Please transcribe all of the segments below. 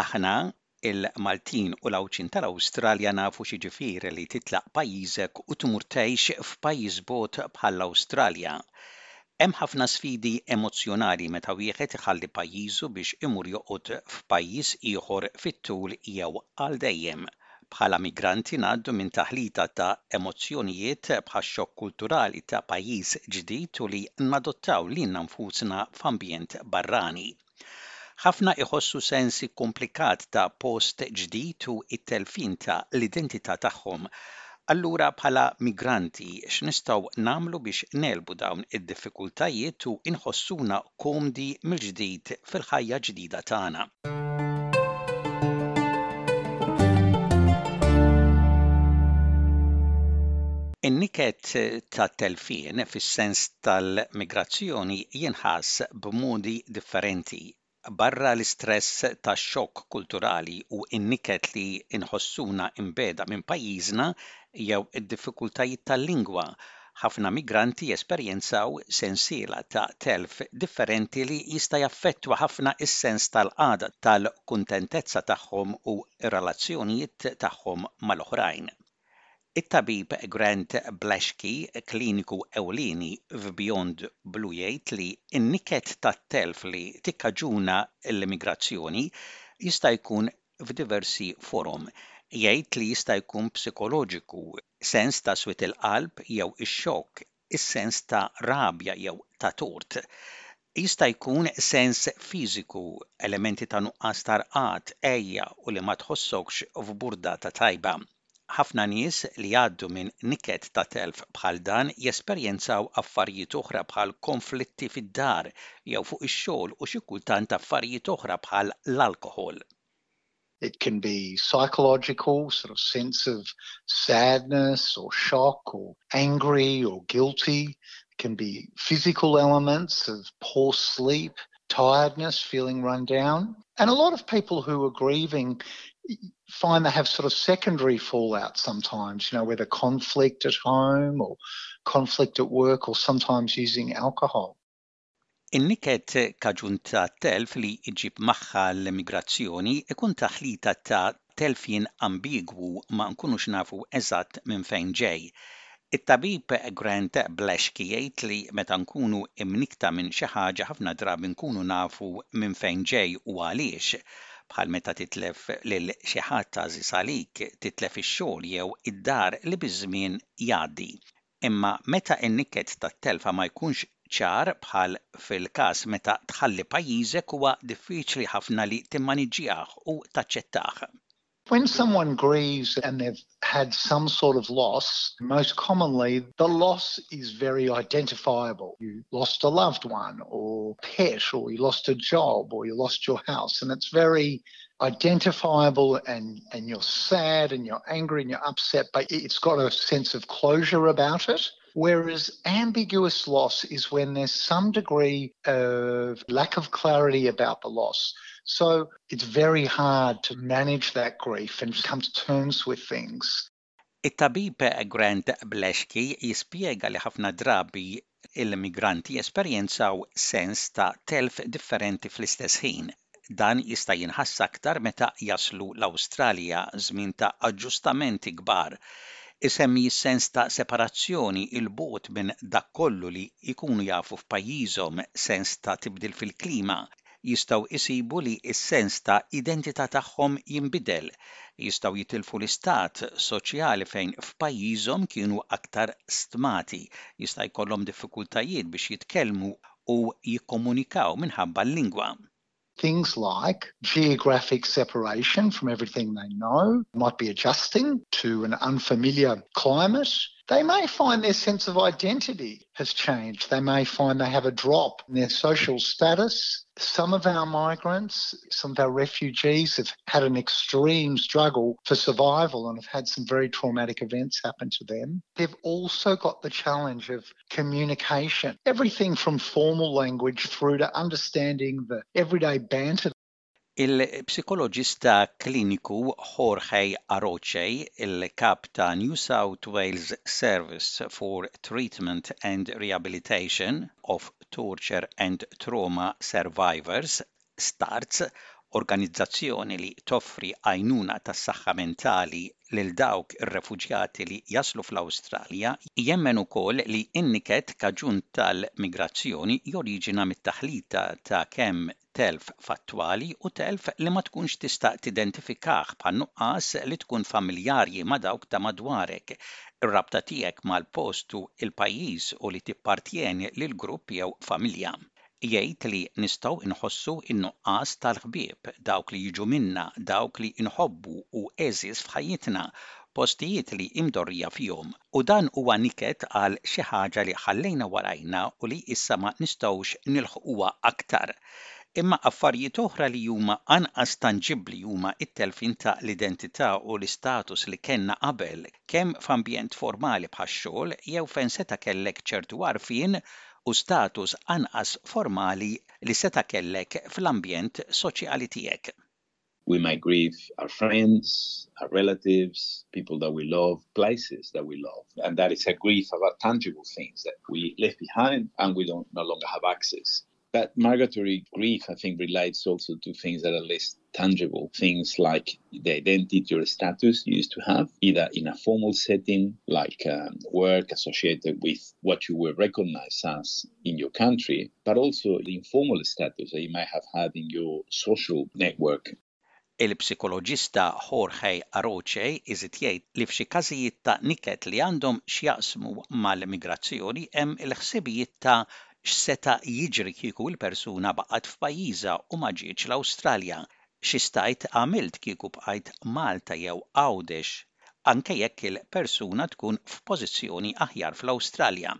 Aħna, il-Maltin u l-Għawdxin tal-Awstralja nafu x'jiġifieri li titlaq pajjiżek u tmur tgħix f'pajjiż bogħod bħall-Awstralja. Hemm ħafna sfidi emozzjonali meta wieħed iħalli pajjiżu biex imur joqgħod f'pajjiż ieħor fit-tul jew għal dejjem. Bħala migranti ngħaddu minn taħlita ta' emozzjonijiet bħax-xokk kulturali ta' pajjiż ġdid u li nadottaw lilna nfusna f'ambjent barrani. Ħafna iħossu sens ikkumplikat ta' post ġdid u t-telfien ta' l-identità tagħhom Allura bħala migranti x'nistgħu nagħmlu biex negħlbu dawn id-diffikultajiet u nħossuna komdi mill-ġdid fil-ħajja ġdida tagħna? In-niket tat-telfien fis-sens tal-migrazzjoni jinħass b'modi differenti Barra l-istress tax-xokk kulturali u n-niket li nħossuna mbegħda minn pajjiżna jew id-diffikultajiet tal-lingwa, ħafna migranti jesperjenzaw sensiela ta' telf differenti li jista' jaffettwa ħafna s-sens tal-qagħda, tal-kuntentezza tagħhom u r-relazzjonijiet tagħhom mal-oħrajn. It-Tabib Grant Blashki, kliniku ewlieni f'Beyond Blue jgħid li n-niket tat-telf li tikkaġuna l-immigrazzjoni jista' jkun f'diversi forom. Jgħid li jista' jkun psikoloġiku, sens ta' swied il-qalb jew ix-xokk Is-sens ta' rabja jew ta' tort jista' jkun sens fiżiku, elementi ta' nuqqas ta' rqad, għeja u li ma tħossokx f'burdata tajba. Ħafna nies li jgħaddu minn niket ta' telf bħal dan jesperjenzaw affarijiet oħra bħal konflitti fid-dar jew fuq ix-xogħol u xi kultant affarijiet oħra bħal l-alkoħol. It can be psychological, sort of sense of sadness or shock or angry or guilty. It can be physical elements of poor sleep, tiredness, feeling run down. And a lot of people who are grieving find they have sort of secondary fallout sometimes, you know, whether conflict at home or conflict at work or sometimes using alcohol. In-niket kaġun ta' telf li ġġib magħha l-emigrazzjoni jkun taħlita ta' telfien ambigwu ma nkunux nafu eżatt minn fejn ġej. It-tabib Grant Blashki jgħid li meta nkunu imnikkta minn xi ħaġa ħafna drabi nkunu nafu minn fejn ġej u għaliex, bħal meta titlef lil xi ħadd għażiż għalik, titlef ix-xogħol jew id-dar li biż-żmien jgħaddi. Imma meta n-nikket tat-telfa ma jkunx ċar bħal fil-każ meta tħalli pajjiżek huwa diffiċli ħafna li timmaniġġjah u taċċettah. When someone grieves and they've had some sort of loss, most commonly the loss is very identifiable, you lost a loved one or a pet or you lost a job or you lost your house and it's very identifiable and, and you're sad and you're angry and you're upset, but it's got a sense of closure about it. Whereas ambiguous loss is when there's some degree of lack of clarity about the loss. So it's very hard to manage that grief and come to terms with things. It-tabib Grant Bleshki jispjega li ħafna drabi l-immigranti jesperjenzaw sens ta' telf differenti fl-istess ħin. Dan jista' jinħass aktar meta jaslu l-Awstralja, żmien ta' aġġustamenti kbar. Isemmi s-sens ta' separazzjoni, il-bogħod minn dak kollu li jkunu jafu f'pajjiżhom, sens ta' tibdil fil-klima, jistgħu jsibu li s-sens ta' identità tagħhom jinbidel, jistgħu jitilfu l-istat soċjali fejn f'pajjiżhom kienu aktar stmati, jista' jkollhom diffikultajiet biex jitkellmu u jikkomunikaw minħabba l-lingwa. Things like geographic separation from everything they know, might be adjusting to an unfamiliar climate, they may find their sense of identity has changed. They may find they have a drop in their social status. Some of our migrants, some of our refugees have had an extreme struggle for survival and have had some very traumatic events happen to them. They've also got the challenge of communication, everything from formal language through to understanding the everyday banter Il-psikoloġista kliniku Jorge Aroche, il-kap ta' New South Wales Service for Treatment and Rehabilitation of Torture and Trauma Survivors, STARTS, organizzazzjoni li toffri għajnuna tas-saħħa mentali lil dawk ir-refuġjati li jaslu fl-Awstralja, jemmen ukoll li n-niket kaġun tal-migrazzjoni joriġina mit-taħlita ta' kemm telf fattwali u telf li ma tkunx tista' tidentifikah bħan-nuqqas li tkun familjarji ma' dawk ta' madwarek, ir-rabta tiegħek mal-post u l-pajjiż u li tippartjeni lil grupp jew familja. Jgħid li nistgħu inħossu n-nuqqas tal-ħbieb, dawk li jiġu minna, dawk li nħobbu u għeżież f'ħajjitna, postijiet li imdorrija fihom, U dan huwa niket għal xi ħaġa li ħallejna warajna u li issa ma nistgħux nilħquha aktar. Imma affarijiet oħra li huma anqas tanġibbli huma t-telfien ta' l-identità u l-istatus li kellna qabel, kemm f'ambjent formali bħax-xogħol jew fejn seta' kellek ċertu għarfien u status anqas formali li seta' kellek fl-ambjent soċjali tiegħek. We might grieve our friends, our relatives, people that we love, places that we love. And that is a grief about tangible things that we left behind and we don't no longer have access. That migratory grief, I think, relates also to things that are less tangible things like the identity or status you used to have, either in a formal setting like um, work associated with what you were recognized as in your country, but also the informal status that you may have had in your social network. Il-psikoloġista Jorge Aroche iżid jgħid li f'xi każijiet ta' niket li għandhom x'jaqsmu mal-migrazzjoni hemm il-ħsibijiet ta' x'seta' jiġri kieku l-persuna baqgħet f'pajjiżha u ma ġietx l-Awstralja, xi stajt għamilt kieku bqajt Malta jew Għawdex, anke jekk il-persuna tkun f'pożizzjoni aħjar fl-Awstralja.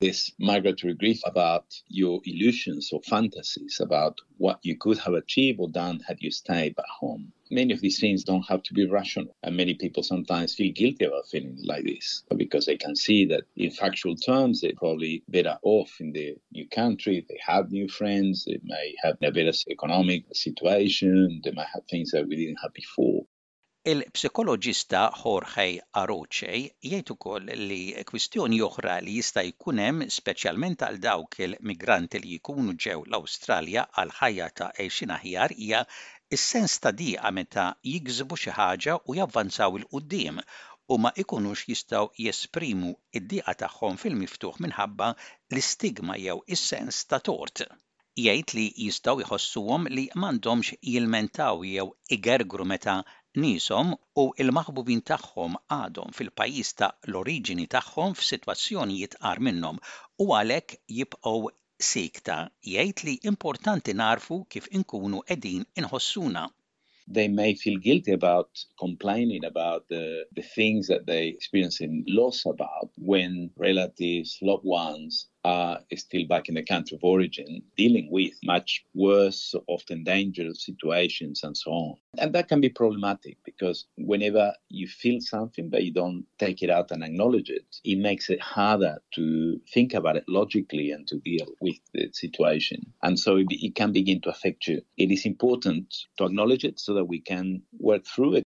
This migratory grief about your illusions or fantasies about what you could have achieved or done had you stayed at home many of these things don't have to be rational. And many people sometimes feel guilty about feeling like this because they can see that in factual terms, they're probably better off in the new country. They have new friends. They may have a better economic situation. They might have things that we didn't have before. Il-psikoloġista Jorge Aroche jgħid ukoll li kwistjoni oħra li jista' jkun hemm, speċjalment għal dawk il-migranti li jkunu ġew l-Awstralja għal ħajja ta' għejxien aħjar hija s-sens ta' diqa meta jiksbu xi ħaġa u javvanzaw 'il quddiem u ma jkunux jistgħu jesprimu d-diqa tagħhom fil-miftuħ minħabba l-istigma jew is-sens ta' tort Jgħid li jistgħu jħossuhom li m'għandhomx jilmentaw jew igergru meta nieshom u l-maħbubin tagħhom għadhom fil-pajjiż ta' l-oriġini tagħhom f'sitwazzjonijiet agħar minnhom u għalhekk jibqgħu siekta jgħid li importanti nagħrfu kif inkunu qegħdin inħossuna. They may feel guilty about complaining about the, the things that they experience in loss about when relatives, loved ones are still back in the country of origin, dealing with much worse, often dangerous situations and so on. And that can be problematic because whenever you feel something but you don't take it out and acknowledge it, it makes it harder to think about it logically and to deal with the situation and so it, it can begin to affect you. It is important to acknowledge it so that we can work through it.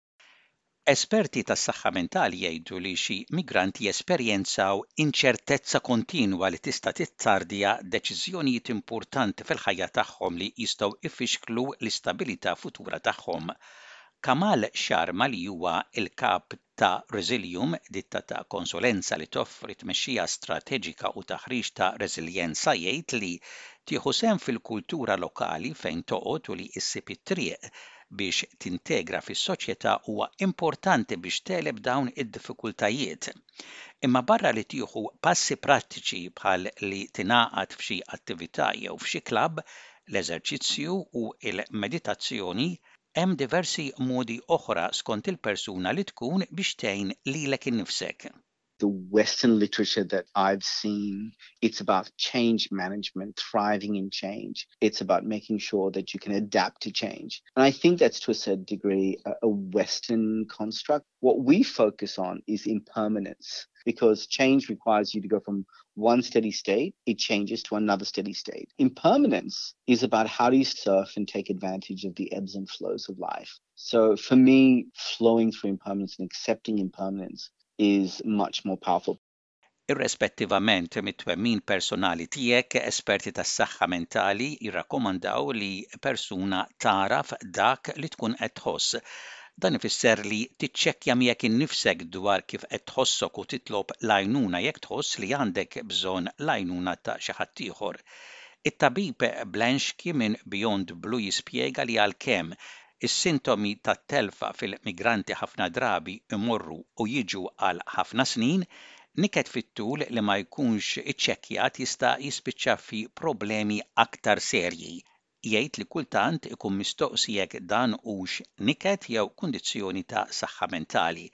Esperti tas-saħħa mentali jgħidu li xi migranti jesperjenzaw inċertezza kontinwa li tista' tittardja deċiżjonijiet importanti fil-ħajja tagħhom li jistgħu jfixklu l-istabilità futura tagħhom. Kamal Sharma li huwa l-Kap ta' Resilium, ditta ta' konsulenza li toffri tmexxija strateġika u taħriġ ta' reżiljenza, jgħid li tieħu sehem fil-kultura lokali fejn toqgħod u li ssib it-triq biex tintegra fis-soċjetà huwa importanti biex tegħleb dawn id-diffikultajiet. Imma barra li tieħu passi prattiċi bħal li tingħaqad f'xi attività jew f'xi klabb, l-eżerċizzju u l-meditazzjoni, Hemm diversi modi oħra skont il-persuna li tkun biex tgħin lilek innifsek. The western literature that I've seen it's about change management, thriving in change, it's about making sure that you can adapt to change and I think that's to a certain degree a western construct. What we focus on is impermanence because change requires you to go from one steady state, it changes to another steady state. Impermanence is about how do you surf and take advantage of the ebbs and flows of life. So for me, flowing through impermanence and accepting impermanence is much more powerful. Irrespettivament mit-twemmin personali tiegħek, esperti tas-saħħa mentali jirrakkomandaw li persuna tagħraf dak li tkun qed tħoss. Dan ifisser li tiċċekkja miegħek innifsek dwar kif qed tħossok u titlob l-għajnuna jekk tħoss li għandek bżonn l-għajnuna ta' xi ħaddieħor. It-tabib Blanche Kiemen Beyond Blue jispjega li għalkemm Is-sintomi tat-telfa fil-migranti ħafna drabi jmorru u jiġu għal ħafna snin, niket fit-tul li ma jkunx iċċekkjat jista' jispiċċa fi problemi aktar serji. Jgħid li kultant ikun mistoqsi jekk dan hux niket jew kundizzjoni ta' saħħa mentali.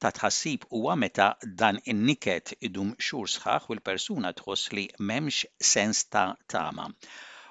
Ta' tħassib huwa meta dan in-niket idum xhur sħaħ u l-persuna tħoss li m'hemmx sens ta' tama.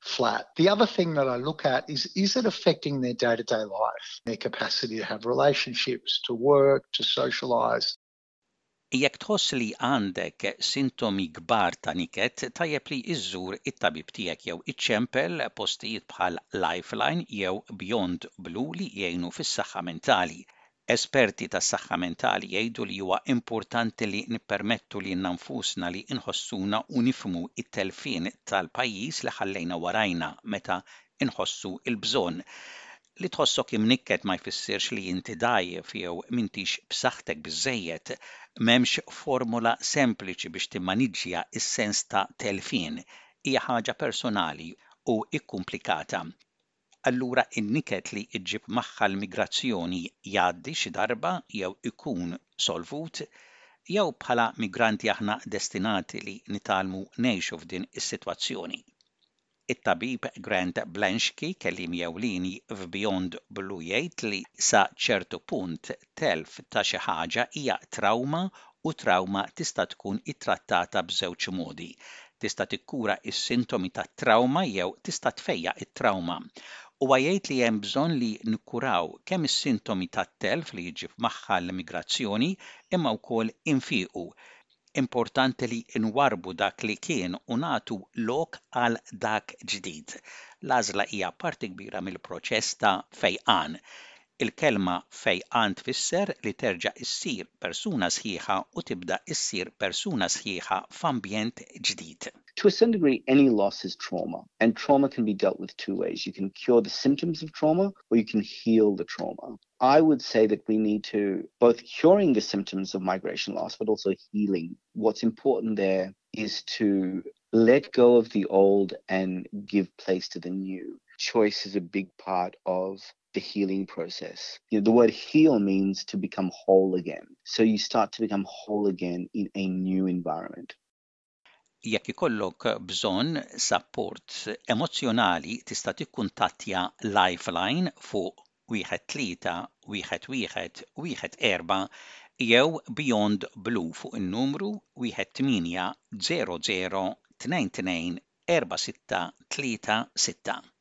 flat. The other thing that I look at is, is it affecting their day-to-day life, their capacity to have relationships, to work, to socialise. Jekk tħoss li għandek sintomi kbar ta' niket, tajjeb li iżżur it-tabib tiegħek jew iċċempel postijiet bħal Lifeline jew Beyond Blue li jgħinu fis-saħħa mentali. Esperti tas-saħħa mentali jgħidu li huwa importanti li nippermettu lilna nfusna li nħossuna u nifhmu t-telfien tal-pajjiż li ħallejna warajna meta nħossu l-bżonn. Li tħossok imnikket ma jfissirx li inti dgħajjef jew m'intix b'saħħtek biżżejjed. M'hemmx formula sempliċi biex timmaniġġja s-sens ta' telfien. Hija ħaġa personali u kkumplikata. allura n-niket li ġġib magħha l-migrazzjoni jgħaddi xi darba jew ikun solvut, jew bħala migranti aħna destinati li nitgħallmu ngħixu f'din is-sitwazzjoni. It-tabib Grant Blanschke, kelliem ewlieni f'Beyond Blue jgħid li sa ċertu punt Telf ta' xi ħaġa hija trawma u trawma tista' tkun ittrattata b'żewġ modi, tista' tikkura s-sintomi tat-trawma jew tista' tfejjaq it-trawma. Huwa jgħid li hemm bżonn li nikkuraw kemm is-sintomi tat-telf li jġib magħha l-emigrazzjoni imma wkoll infiequ, Importanti li nwarrbu dak li kien u nagħtu lok għal dak ġdid. L-għażla hija parti kbira mill-proċess ta' fejqan. Il-kelma fejqan tfisser li terġa' ssir persuna sħiħa u tibda ssir persuna sħiħa f'ambjent ġdid. To a certain degree, any loss is trauma, and trauma can be dealt with two ways, you can cure the symptoms of trauma or you can heal the trauma. I would say that we need to both curing the symptoms of migration loss, but also healing. What's important there is to let go of the old and give place to the new. Choice is a big part of the healing process. You know, the word heal means to become whole again. So you start to become whole again in a new environment. Jekk ikollok bżonn sapport emozzjonali tista' tikkuntattja Lifeline fuq wieħed tlieta wieħed wieħed wieħed erbgħa jew Beyond Blue fuq in-numru wieħed tmienja żero żero tnejn tnejn erba' sitta tlieta sitta.